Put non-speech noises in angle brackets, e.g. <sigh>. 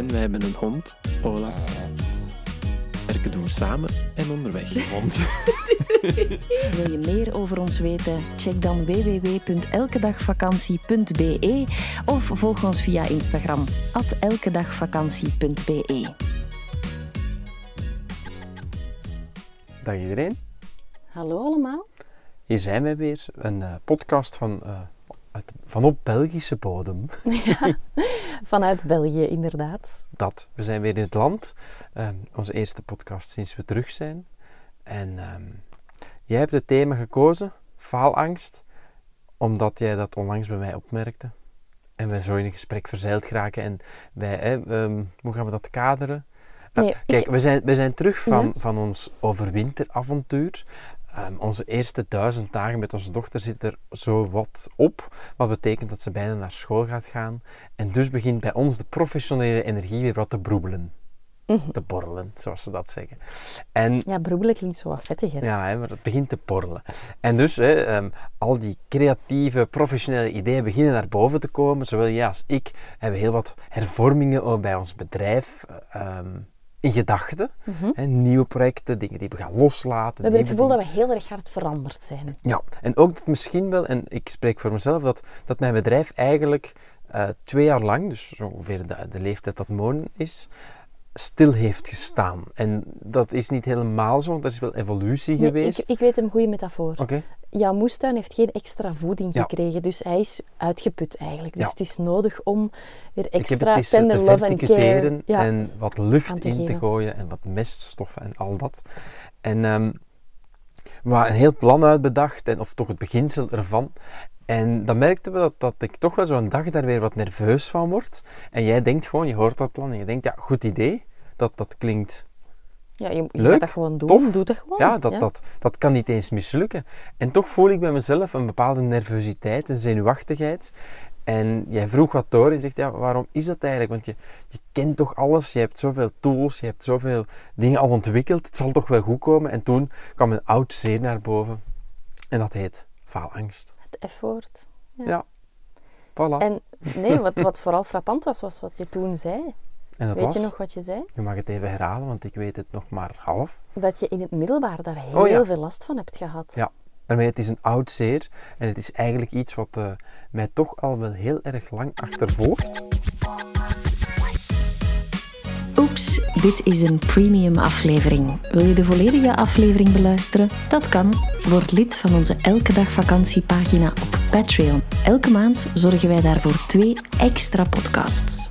En wij hebben een hond, Ola. Werken doen we samen en onderweg. Hond. <laughs> Wil je meer over ons weten? Check dan www.elkedagvakantie.be of volg ons via Instagram elkedagvakantie.be. Dag iedereen. Hallo allemaal. Hier zijn wij weer, een eh, podcast van, eh, van op Belgische bodem. <laughs> <laughs> Ja, vanuit België inderdaad. Dat, we zijn weer in het land. Ehm, onze eerste podcast sinds we terug zijn. En ehm, jij hebt het thema gekozen, faalangst, omdat jij dat onlangs bij mij opmerkte. En wij zo in een gesprek verzeild geraken. En wij, hè, ehm, hoe gaan we dat kaderen? Ah, kijk, ik- we, zijn, we zijn terug van, Ja. van ons overwinteravontuur. Ehm, onze eerste duizend dagen met onze dochter zit er zo wat op. Wat betekent dat ze bijna naar school gaat gaan. En dus begint bij ons de professionele energie weer wat te broebelen. Mhm. Te borrelen, zoals ze dat zeggen. En Ja, broebelen klinkt zo wat vettiger. ja, hè, maar het begint te porrelen. En dus, hè, ehm, al die creatieve, professionele ideeën beginnen naar boven te komen. Zowel jij als ik hebben heel wat hervormingen ook bij ons bedrijf ehm, in gedachten. Mhm. Nieuwe projecten, dingen die we gaan loslaten. We hebben het gevoel dingen- dat we heel erg hard veranderd zijn. Ja, en ook dat misschien wel, en ik spreek voor mezelf, dat, dat mijn bedrijf eigenlijk eh, twee jaar lang, dus zo ongeveer de, de leeftijd dat Moon is, stil heeft gestaan. En dat is niet helemaal zo, want er is wel evolutie Nee, geweest. ik, ik weet een goede metafoor. Jouw moestuin heeft geen extra voeding Ja. gekregen, dus hij is uitgeput eigenlijk. Dus Ja. het is nodig om weer Ik heb extra tender te love and care ja, en wat lucht te in te gooien en wat meststoffen en al dat. En ehm maar een heel plan uitbedacht, en, of toch het beginsel ervan. En dan merkten we dat, dat ik toch wel zo'n dag daar weer wat nerveus van word. En jij denkt gewoon, je hoort dat plan en je denkt, ja, goed idee. Dat, dat klinkt Ja, je, je Leuk, gaat dat gewoon doen. tof. Doe dat gewoon. Ja, dat, Dat, dat kan niet eens mislukken. En toch voel ik bij mezelf een bepaalde nervositeit, een zenuwachtigheid. En jij vroeg wat door en zegt, ja, waarom is dat eigenlijk? Want je, je kent toch alles, je hebt zoveel tools, je hebt zoveel dingen al ontwikkeld, het zal toch wel goed komen? En toen kwam een oud zeer naar boven en dat heet faalangst. Het F-woord. Ja, voilà. En, En nee, wat, wat vooral <laughs> frappant was, was wat je toen zei. Dat weet was, je nog wat je zei? je mag het even herhalen, want ik weet het nog maar half. Dat je in het middelbaar daar heel Oh ja. veel last van hebt gehad. Ja. Daarmee, het is een oud zeer en het is eigenlijk iets wat eh, mij toch al wel heel erg lang achtervolgt. Oeps, dit is een premium aflevering. Wil je de volledige aflevering beluisteren? Dat kan. Word lid van onze Elke Dag Vakantiepagina op Patreon. Elke maand zorgen wij daarvoor twee extra podcasts.